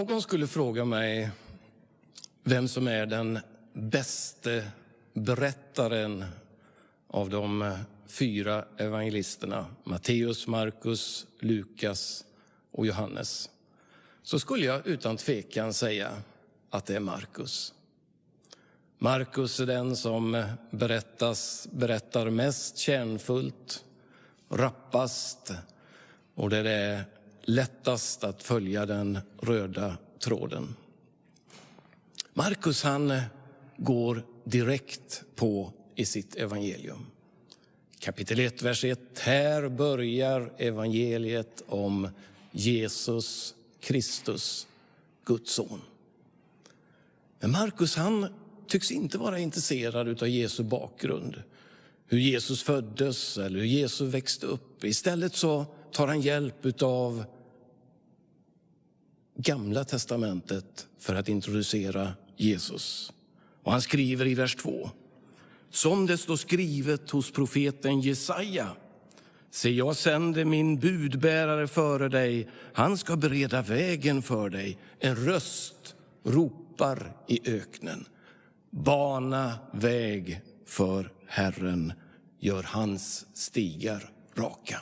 någon skulle fråga mig vem som är den bäste berättaren av de fyra evangelisterna, Matteus, Markus, Lukas och Johannes, så skulle jag utan tvekan säga att det är Markus. Markus är den som berättas, berättar mest kärnfullt, rappast och där det är lättast att följa den röda tråden. Markus han eh, går direkt på i sitt evangelium. Kapitel 1, vers 1. Här börjar evangeliet om Jesus Kristus, Guds son. Men Markus han tycks inte vara intresserad av Jesu bakgrund, hur Jesus föddes eller hur Jesus växte upp. Istället så tar han hjälp av Gamla testamentet för att introducera Jesus. Och han skriver i vers 2. Som det står skrivet hos profeten Jesaja. Se, jag sänder min budbärare före dig. Han ska bereda vägen för dig. En röst ropar i öknen. Bana väg för Herren, gör hans stigar raka.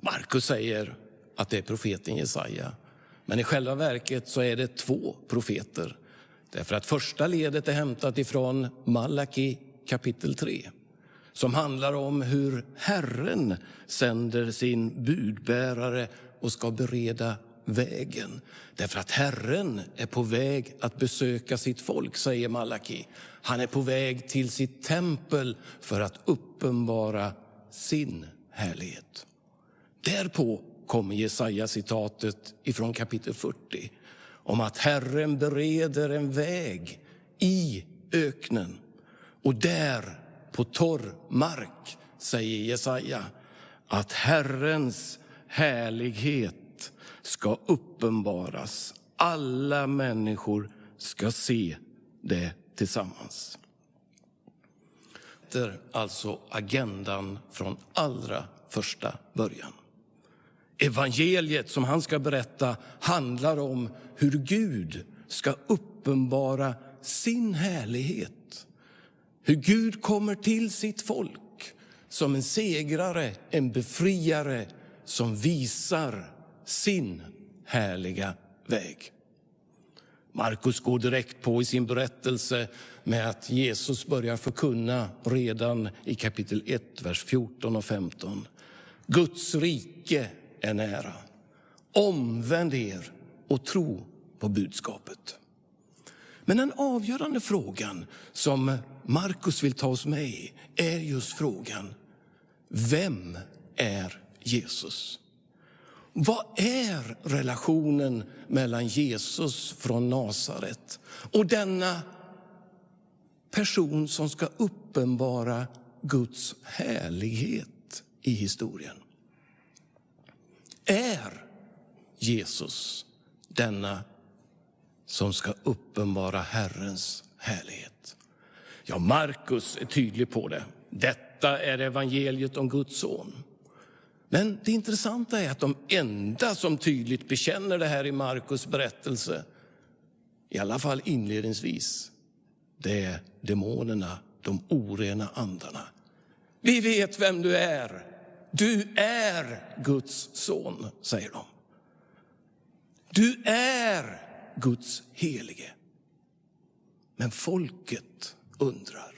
Markus säger att det är profeten Jesaja. Men i själva verket så är det två profeter. Därför att första ledet är hämtat ifrån Malaki kapitel 3 som handlar om hur Herren sänder sin budbärare och ska bereda vägen. Därför att Herren är på väg att besöka sitt folk, säger Malaki. Han är på väg till sitt tempel för att uppenbara sin härlighet. Därpå kommer Jesaja-citatet ifrån kapitel 40 om att Herren bereder en väg i öknen. Och där, på torr mark, säger Jesaja att Herrens härlighet ska uppenbaras. Alla människor ska se det tillsammans. Det är alltså agendan från allra första början. Evangeliet som han ska berätta handlar om hur Gud ska uppenbara sin härlighet. Hur Gud kommer till sitt folk som en segrare, en befriare som visar sin härliga väg. Markus går direkt på i sin berättelse med att Jesus börjar förkunna redan i kapitel 1, vers 14 och 15. Guds rike är nära. Omvänd er och tro på budskapet. Men den avgörande frågan som Markus vill ta oss med i är just frågan, vem är Jesus? Vad är relationen mellan Jesus från Nasaret och denna person som ska uppenbara Guds härlighet i historien? Är Jesus denna som ska uppenbara Herrens härlighet? Ja, Markus är tydlig på det. Detta är evangeliet om Guds son. Men det intressanta är att de enda som tydligt bekänner det här i Markus berättelse, i alla fall inledningsvis, det är demonerna, de orena andarna. Vi vet vem du är. Du är Guds son, säger de. Du är Guds helige. Men folket undrar.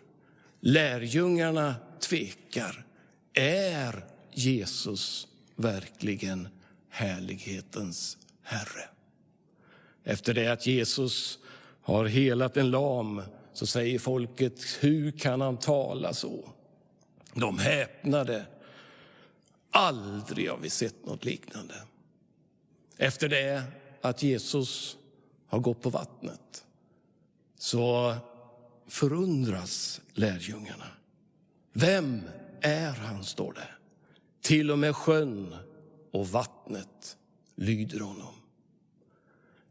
Lärjungarna tvekar. Är Jesus verkligen härlighetens Herre? Efter det att Jesus har helat en lam så säger folket, hur kan han tala så? De häpnade Aldrig har vi sett något liknande. Efter det att Jesus har gått på vattnet så förundras lärjungarna. Vem är han, står det. Till och med sjön och vattnet lyder honom.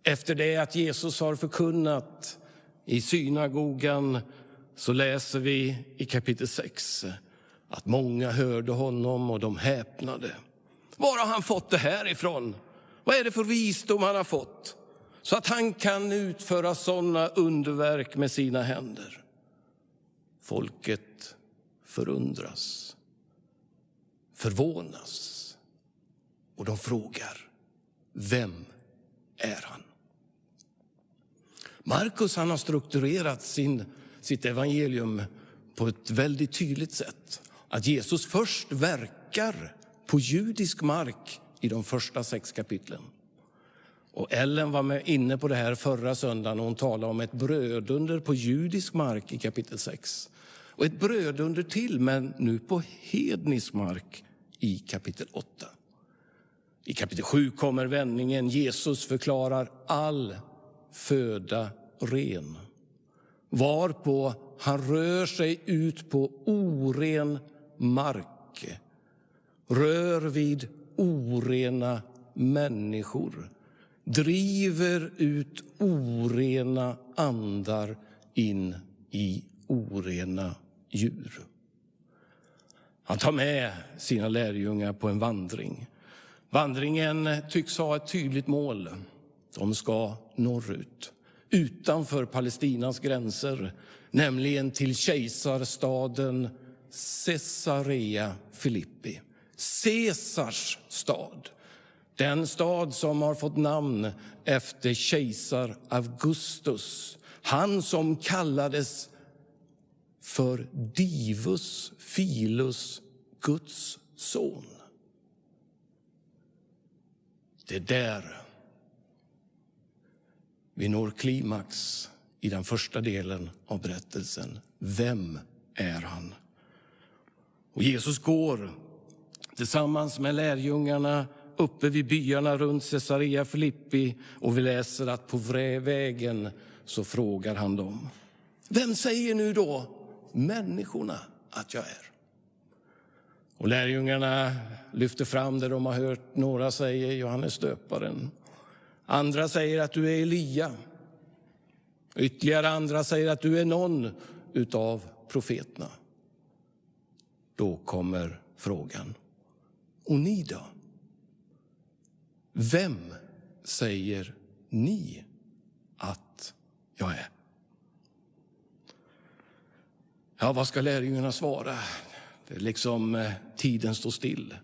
Efter det att Jesus har förkunnat i synagogan så läser vi i kapitel 6 att många hörde honom och de häpnade. Var har han fått det här ifrån? Vad är det för visdom han har fått så att han kan utföra sådana underverk med sina händer? Folket förundras, förvånas och de frågar, vem är han? Markus han har strukturerat sin, sitt evangelium på ett väldigt tydligt sätt. Att Jesus först verkar på judisk mark i de första sex kapitlen. Och Ellen var med inne på det här förra söndagen och hon talade om ett brödunder på judisk mark i kapitel 6. Och ett brödunder till, men nu på hednisk mark i kapitel 8. I kapitel 7 kommer vändningen. Jesus förklarar all föda ren. Varpå han rör sig ut på oren mark, rör vid orena människor driver ut orena andar in i orena djur. Han tar med sina lärjungar på en vandring. Vandringen tycks ha ett tydligt mål. De ska norrut, utanför Palestinas gränser, nämligen till kejsarstaden Caesarea Filippi. Caesars stad. Den stad som har fått namn efter kejsar Augustus. Han som kallades för Divus Filus, Guds son. Det är där vi når klimax i den första delen av berättelsen. Vem är han? Och Jesus går tillsammans med lärjungarna uppe vid byarna runt Caesarea Filippi och vi läser att på vägen så frågar han dem. Vem säger nu då människorna att jag är? Och lärjungarna lyfter fram det de har hört. Några säger Johannes döparen. Andra säger att du är Elia. Ytterligare andra säger att du är någon utav profeterna. Då kommer frågan. Och ni då? Vem säger ni att jag är? Ja, vad ska lärjungarna svara? Det är liksom eh, tiden står still.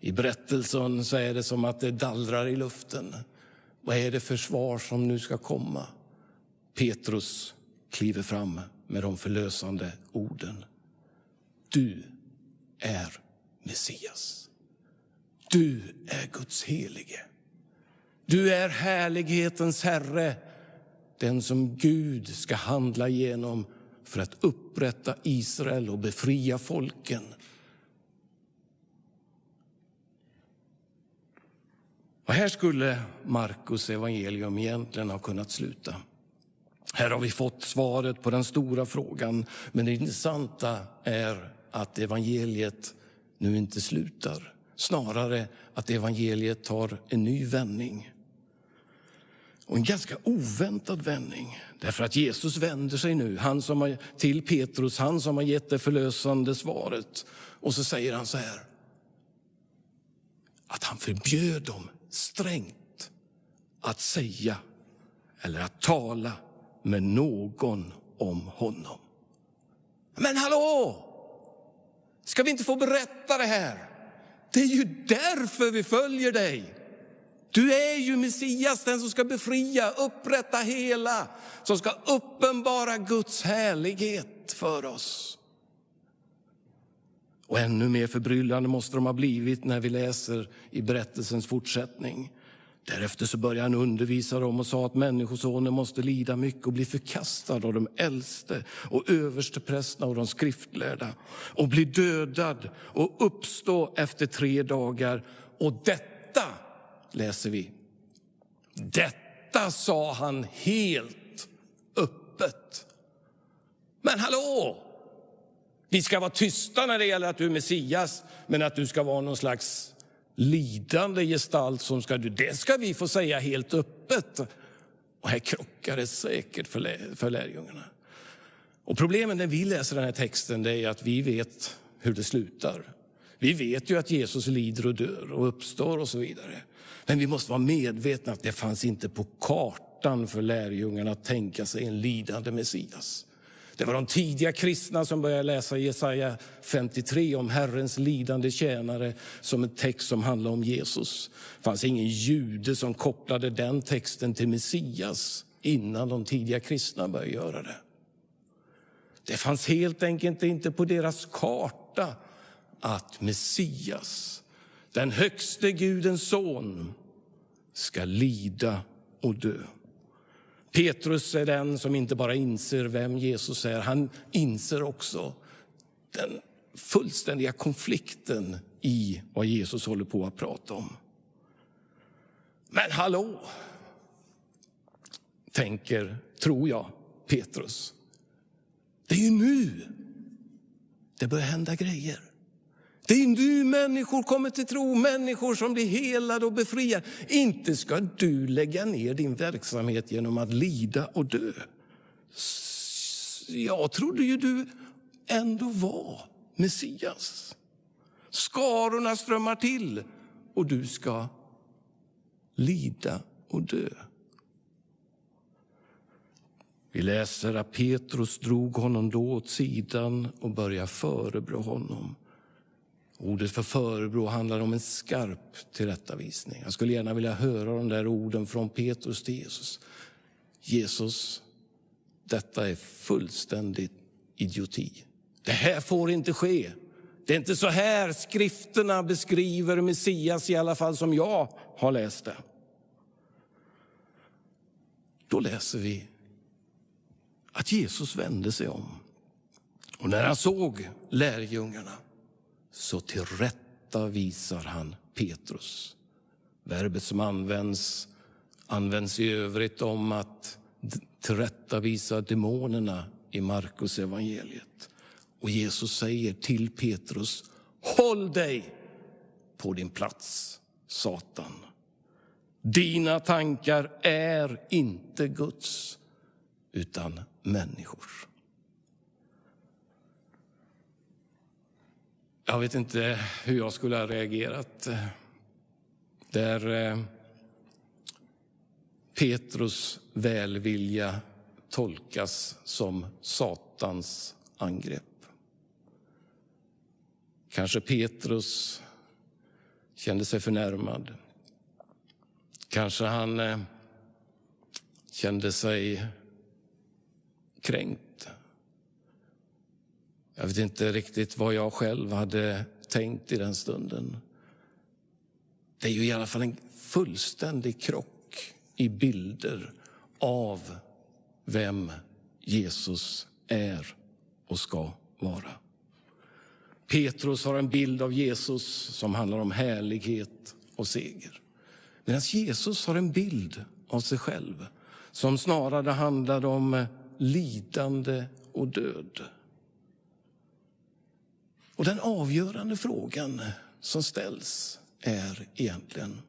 I berättelsen så är det som att det dallrar i luften. Vad är det för svar som nu ska komma? Petrus kliver fram med de förlösande orden. Du är Messias. Du är Guds helige. Du är härlighetens Herre, den som Gud ska handla genom för att upprätta Israel och befria folken. Och här skulle Markus evangelium egentligen ha kunnat sluta. Här har vi fått svaret på den stora frågan, men det intressanta är att evangeliet nu inte slutar. Snarare att evangeliet tar en ny vändning. Och en ganska oväntad vändning. Därför att Jesus vänder sig nu han som har, till Petrus, han som har gett det förlösande svaret. Och så säger han så här. Att han förbjöd dem strängt att säga eller att tala med någon om honom. Men hallå! Ska vi inte få berätta det här? Det är ju därför vi följer dig. Du är ju Messias, den som ska befria, upprätta hela, som ska uppenbara Guds härlighet för oss. Och ännu mer förbryllande måste de ha blivit när vi läser i berättelsens fortsättning. Därefter så började han undervisa dem och sa att Människosonen måste lida mycket och bli förkastad av de äldste och översteprästerna och de skriftlärda och bli dödad och uppstå efter tre dagar. Och detta, läser vi, detta sa han helt öppet. Men hallå! Vi ska vara tysta när det gäller att du är Messias, men att du ska vara någon slags lidande gestalt som ska det ska vi få säga helt öppet. Och här krockar det säkert för, för lärjungarna. Och problemet när vi läser den här texten är att vi vet hur det slutar. Vi vet ju att Jesus lider och dör och uppstår och så vidare. Men vi måste vara medvetna att det fanns inte på kartan för lärjungarna att tänka sig en lidande Messias. Det var de tidiga kristna som började läsa Jesaja 53 om Herrens lidande tjänare som en text som handlar om Jesus. Det fanns ingen jude som kopplade den texten till Messias innan de tidiga kristna började göra det. Det fanns helt enkelt inte på deras karta att Messias, den högste Gudens son, ska lida och dö. Petrus är den som inte bara inser vem Jesus är, han inser också den fullständiga konflikten i vad Jesus håller på att prata om. Men hallå, tänker, tror jag, Petrus. Det är ju nu det börjar hända grejer. Det är nu människor kommer till tro, människor som blir helade och befriade. Inte ska du lägga ner din verksamhet genom att lida och dö. Jag trodde ju du ändå var Messias. Skarorna strömmar till och du ska lida och dö. Vi läser att Petrus drog honom då åt sidan och började förebrå honom. Ordet för förebrå handlar om en skarp tillrättavisning. Jag skulle gärna vilja höra de där orden från Petrus till Jesus. Jesus, detta är fullständigt idioti. Det här får inte ske. Det är inte så här skrifterna beskriver Messias, i alla fall som jag har läst det. Då läser vi att Jesus vände sig om. Och när han såg lärjungarna så tillrättavisar han Petrus. Verbet som används används i övrigt om att tillrättavisa demonerna i Markus evangeliet. Och Jesus säger till Petrus, håll dig på din plats, Satan. Dina tankar är inte Guds, utan människors. Jag vet inte hur jag skulle ha reagerat där eh, Petrus välvilja tolkas som Satans angrepp. Kanske Petrus kände sig förnärmad. Kanske han eh, kände sig kränkt. Jag vet inte riktigt vad jag själv hade tänkt i den stunden. Det är ju i alla fall en fullständig krock i bilder av vem Jesus är och ska vara. Petrus har en bild av Jesus som handlar om härlighet och seger. Medan Jesus har en bild av sig själv som snarare handlar om lidande och död. Och den avgörande frågan som ställs är egentligen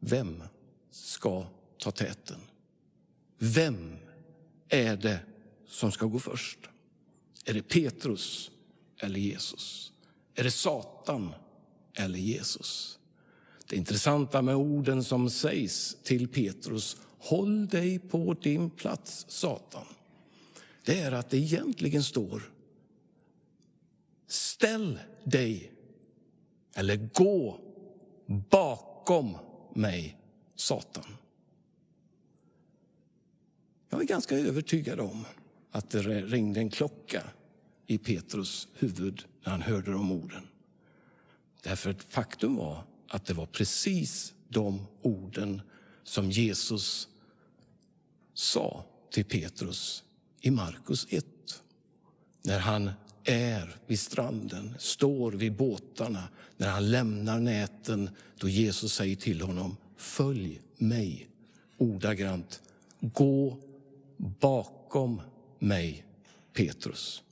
vem ska ta täten? Vem är det som ska gå först? Är det Petrus eller Jesus? Är det Satan eller Jesus? Det intressanta med orden som sägs till Petrus Håll dig på din plats, Satan. Det är att det egentligen står Ställ dig, eller gå bakom mig, Satan. Jag är ganska övertygad om att det ringde en klocka i Petrus huvud när han hörde de orden. Därför att faktum var att det var precis de orden som Jesus sa till Petrus i Markus 1. När han är vid stranden, står vid båtarna, när han lämnar näten, då Jesus säger till honom, följ mig. Ordagrant, gå bakom mig, Petrus.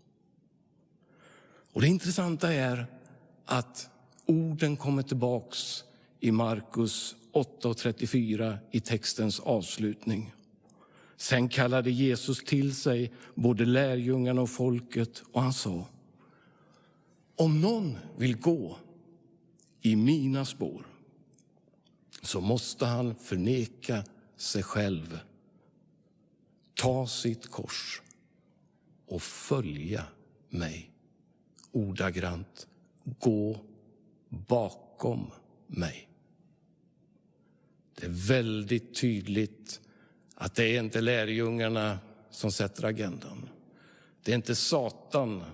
Och det intressanta är att orden kommer tillbaks i Markus 8.34 i textens avslutning. Sen kallade Jesus till sig både lärjungarna och folket och han sa Om någon vill gå i mina spår så måste han förneka sig själv, ta sitt kors och följa mig. Ordagrant, gå bakom mig. Det är väldigt tydligt att det är inte lärjungarna som sätter agendan. Det är inte Satan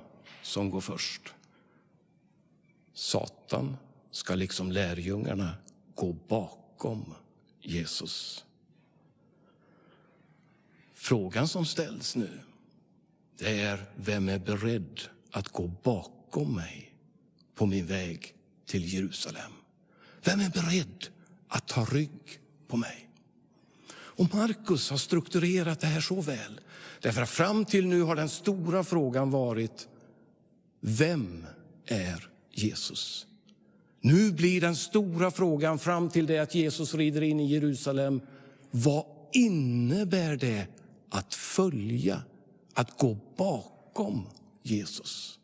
som går först. Satan ska liksom lärjungarna gå bakom Jesus. Frågan som ställs nu det är vem är beredd att gå bakom mig på min väg till Jerusalem? Vem är beredd att ta rygg på mig? Och Markus har strukturerat det här så väl. Därför att fram till nu har den stora frågan varit Vem är Jesus? Nu blir den stora frågan fram till det att Jesus rider in i Jerusalem. Vad innebär det att följa, att gå bakom Jesus?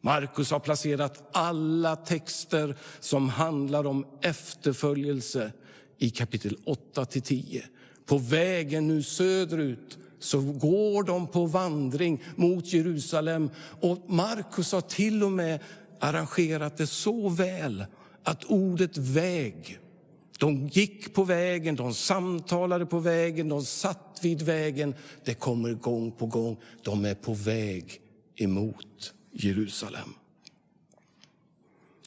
Markus har placerat alla texter som handlar om efterföljelse i kapitel 8 till 10. På vägen nu söderut så går de på vandring mot Jerusalem. Och Markus har till och med arrangerat det så väl att ordet väg de gick på vägen, de samtalade på vägen, de satt vid vägen. Det kommer gång på gång. De är på väg emot Jerusalem.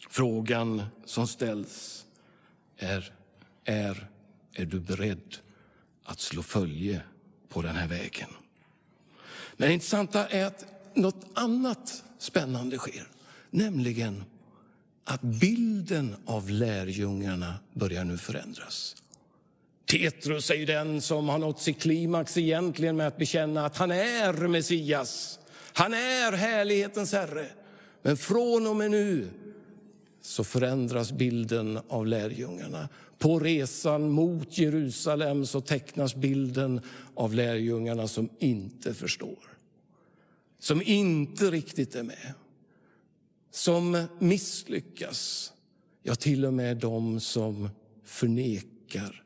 Frågan som ställs är, är, är du beredd att slå följe på den här vägen? Men det intressanta är att något annat spännande sker, nämligen att bilden av lärjungarna börjar nu förändras. Petrus är ju den som har nått sitt klimax egentligen med att bekänna att han är Messias. Han är härlighetens Herre. Men från och med nu så förändras bilden av lärjungarna. På resan mot Jerusalem så tecknas bilden av lärjungarna som inte förstår. Som inte riktigt är med. Som misslyckas. Ja, till och med de som förnekar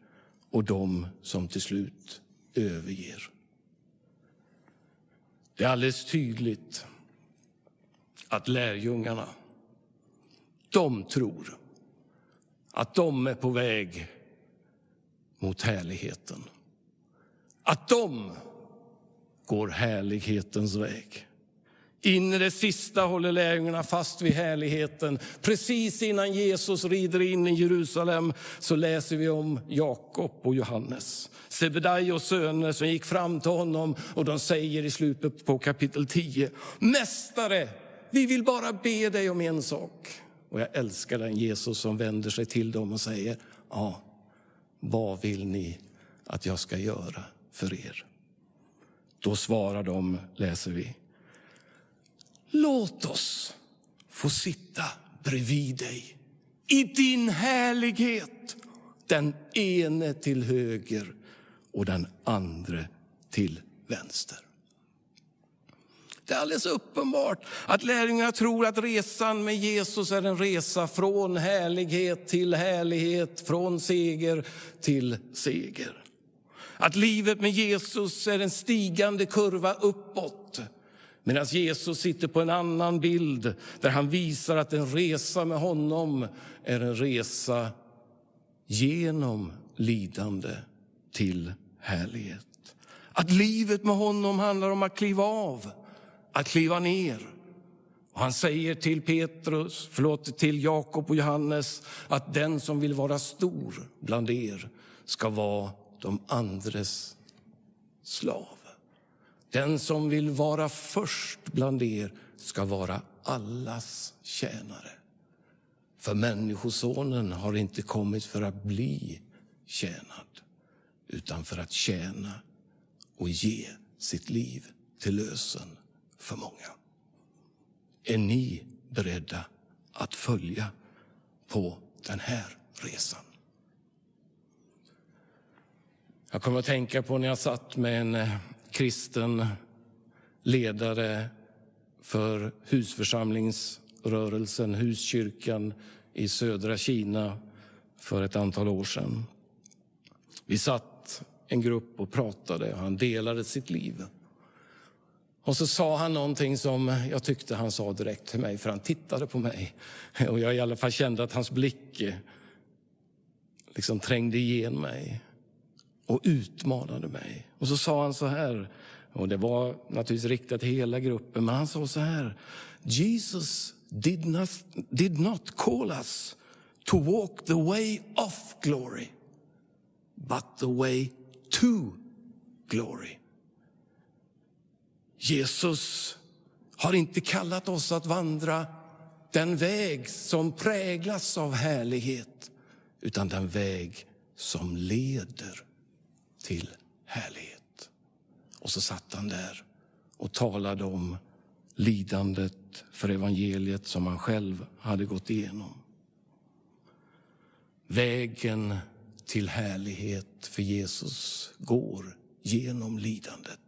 och de som till slut överger. Det är alldeles tydligt att lärjungarna, de tror att de är på väg mot härligheten. Att de går härlighetens väg. In i det sista håller lärjungarna fast vid härligheten. Precis innan Jesus rider in i Jerusalem så läser vi om Jakob och Johannes. Sebedaios söner som gick fram till honom och de säger i slutet på kapitel 10. Mästare, vi vill bara be dig om en sak. Och jag älskar den Jesus som vänder sig till dem och säger, ja, vad vill ni att jag ska göra för er? Då svarar de, läser vi, Låt oss få sitta bredvid dig i din härlighet, den ene till höger och den andra till vänster. Det är alldeles uppenbart att lärjungarna tror att resan med Jesus är en resa från härlighet till härlighet, från seger till seger. Att livet med Jesus är en stigande kurva uppåt Medan Jesus sitter på en annan bild där han visar att en resa med honom är en resa genom lidande till härlighet. Att livet med honom handlar om att kliva av, att kliva ner. Och han säger till Petrus, förlåt, till Jakob och Johannes att den som vill vara stor bland er ska vara de andres slav. Den som vill vara först bland er ska vara allas tjänare. För Människosonen har inte kommit för att bli tjänad utan för att tjäna och ge sitt liv till lösen för många. Är ni beredda att följa på den här resan? Jag kommer att tänka på när jag satt med en eh, kristen ledare för husförsamlingsrörelsen, huskyrkan i södra Kina för ett antal år sedan. Vi satt en grupp och pratade och han delade sitt liv. Och så sa han någonting som jag tyckte han sa direkt till mig, för han tittade på mig. Och jag i alla fall kände att hans blick eh, liksom trängde igen mig och utmanade mig. Och så sa han så här, och det var naturligtvis riktat till hela gruppen, men han sa så här. Jesus did not, did not call us to walk the way of glory, but the way to glory. Jesus har inte kallat oss att vandra den väg som präglas av härlighet, utan den väg som leder till härlighet. Och så satt han där och talade om lidandet för evangeliet som han själv hade gått igenom. Vägen till härlighet för Jesus går genom lidandet.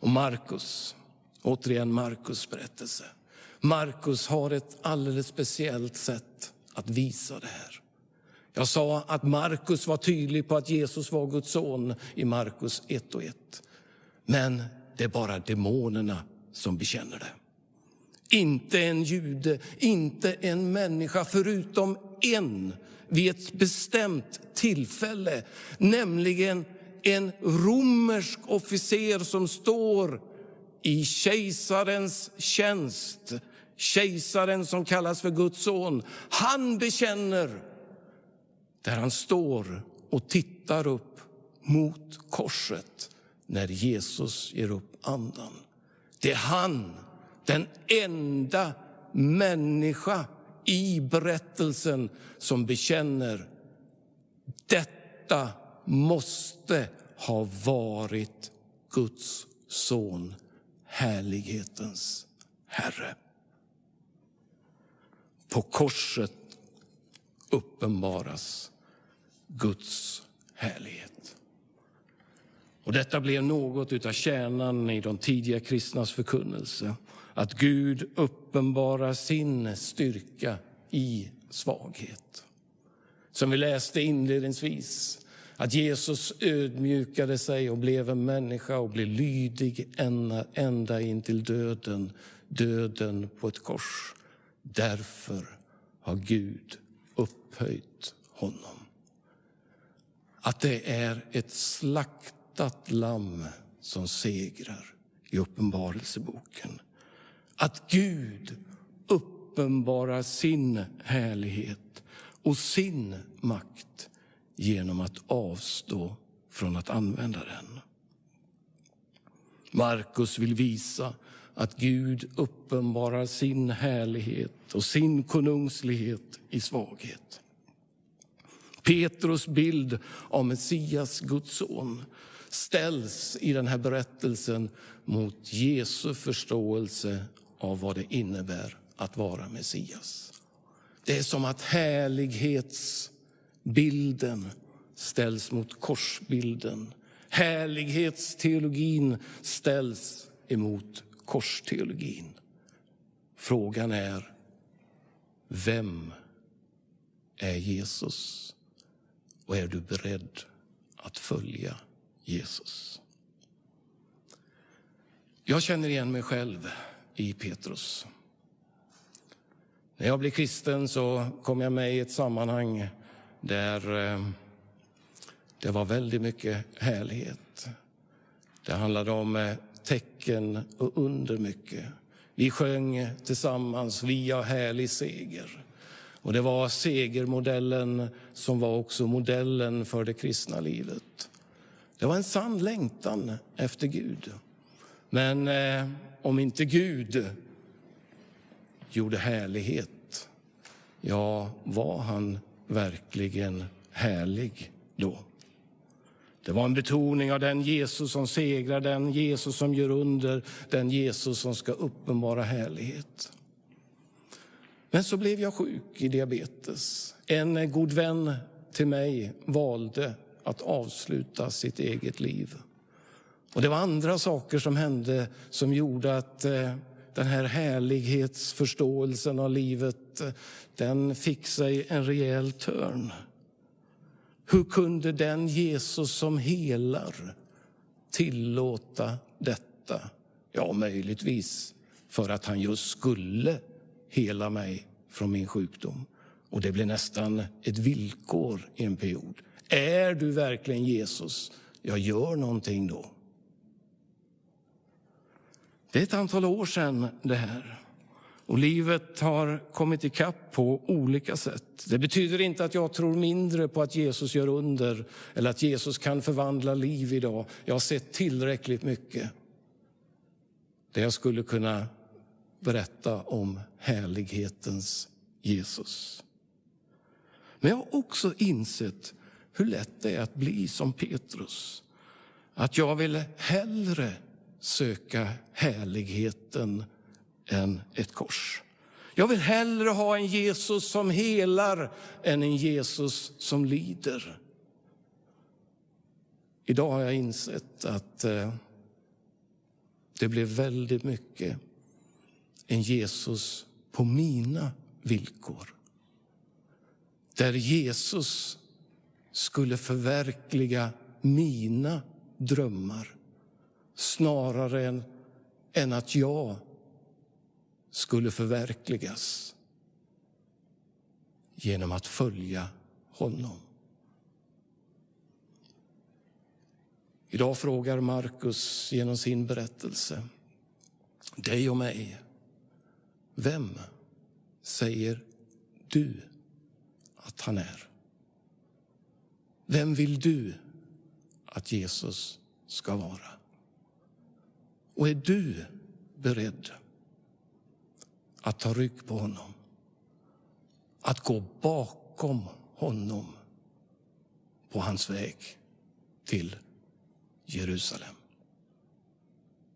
Och Markus, återigen Markus berättelse. Markus har ett alldeles speciellt sätt att visa det här. Jag sa att Markus var tydlig på att Jesus var Guds son i Markus 1 och 1. Men det är bara demonerna som bekänner det. Inte en jude, inte en människa förutom en vid ett bestämt tillfälle, nämligen en romersk officer som står i kejsarens tjänst, kejsaren som kallas för Guds son. Han bekänner där han står och tittar upp mot korset när Jesus ger upp andan. Det är han, den enda människa i berättelsen som bekänner detta måste ha varit Guds son, härlighetens Herre. På korset uppenbaras Guds härlighet. Och detta blev något av kärnan i de tidiga kristnas förkunnelse. Att Gud uppenbarar sin styrka i svaghet. Som vi läste inledningsvis, att Jesus ödmjukade sig och blev en människa och blev lydig ända, ända in till döden, döden på ett kors. Därför har Gud upphöjt honom. Att det är ett slaktat lamm som segrar i Uppenbarelseboken. Att Gud uppenbarar sin härlighet och sin makt genom att avstå från att använda den. Markus vill visa att Gud uppenbarar sin härlighet och sin konungslighet i svaghet. Petrus bild av Messias, Guds son, ställs i den här berättelsen mot Jesu förståelse av vad det innebär att vara Messias. Det är som att härlighets... Bilden ställs mot korsbilden. Härlighetsteologin ställs emot korsteologin. Frågan är, vem är Jesus? Och är du beredd att följa Jesus? Jag känner igen mig själv i Petrus. När jag blev kristen så kom jag med i ett sammanhang där eh, det var väldigt mycket härlighet. Det handlade om eh, tecken och under mycket. Vi sjöng tillsammans Vi har härlig seger. Och det var segermodellen som var också modellen för det kristna livet. Det var en sann längtan efter Gud. Men eh, om inte Gud gjorde härlighet, ja, var han verkligen härlig då? Det var en betoning av den Jesus som segrar, den Jesus som gör under, den Jesus som ska uppenbara härlighet. Men så blev jag sjuk i diabetes. En god vän till mig valde att avsluta sitt eget liv. Och Det var andra saker som hände som gjorde att eh, den här härlighetsförståelsen av livet, den fick sig en rejäl törn. Hur kunde den Jesus som helar tillåta detta? Ja, möjligtvis för att han just skulle hela mig från min sjukdom. Och det blev nästan ett villkor i en period. Är du verkligen Jesus? Jag gör någonting då. Det är ett antal år sedan det här. Och livet har kommit ikapp på olika sätt. Det betyder inte att jag tror mindre på att Jesus gör under eller att Jesus kan förvandla liv idag. Jag har sett tillräckligt mycket där jag skulle kunna berätta om härlighetens Jesus. Men jag har också insett hur lätt det är att bli som Petrus. Att jag vill hellre söka härligheten än ett kors. Jag vill hellre ha en Jesus som helar än en Jesus som lider. Idag har jag insett att eh, det blev väldigt mycket en Jesus på mina villkor. Där Jesus skulle förverkliga mina drömmar snarare än, än att jag skulle förverkligas genom att följa honom. Idag frågar Markus genom sin berättelse dig och mig. Vem säger du att han är? Vem vill du att Jesus ska vara? Och är du beredd att ta rygg på honom? Att gå bakom honom på hans väg till Jerusalem?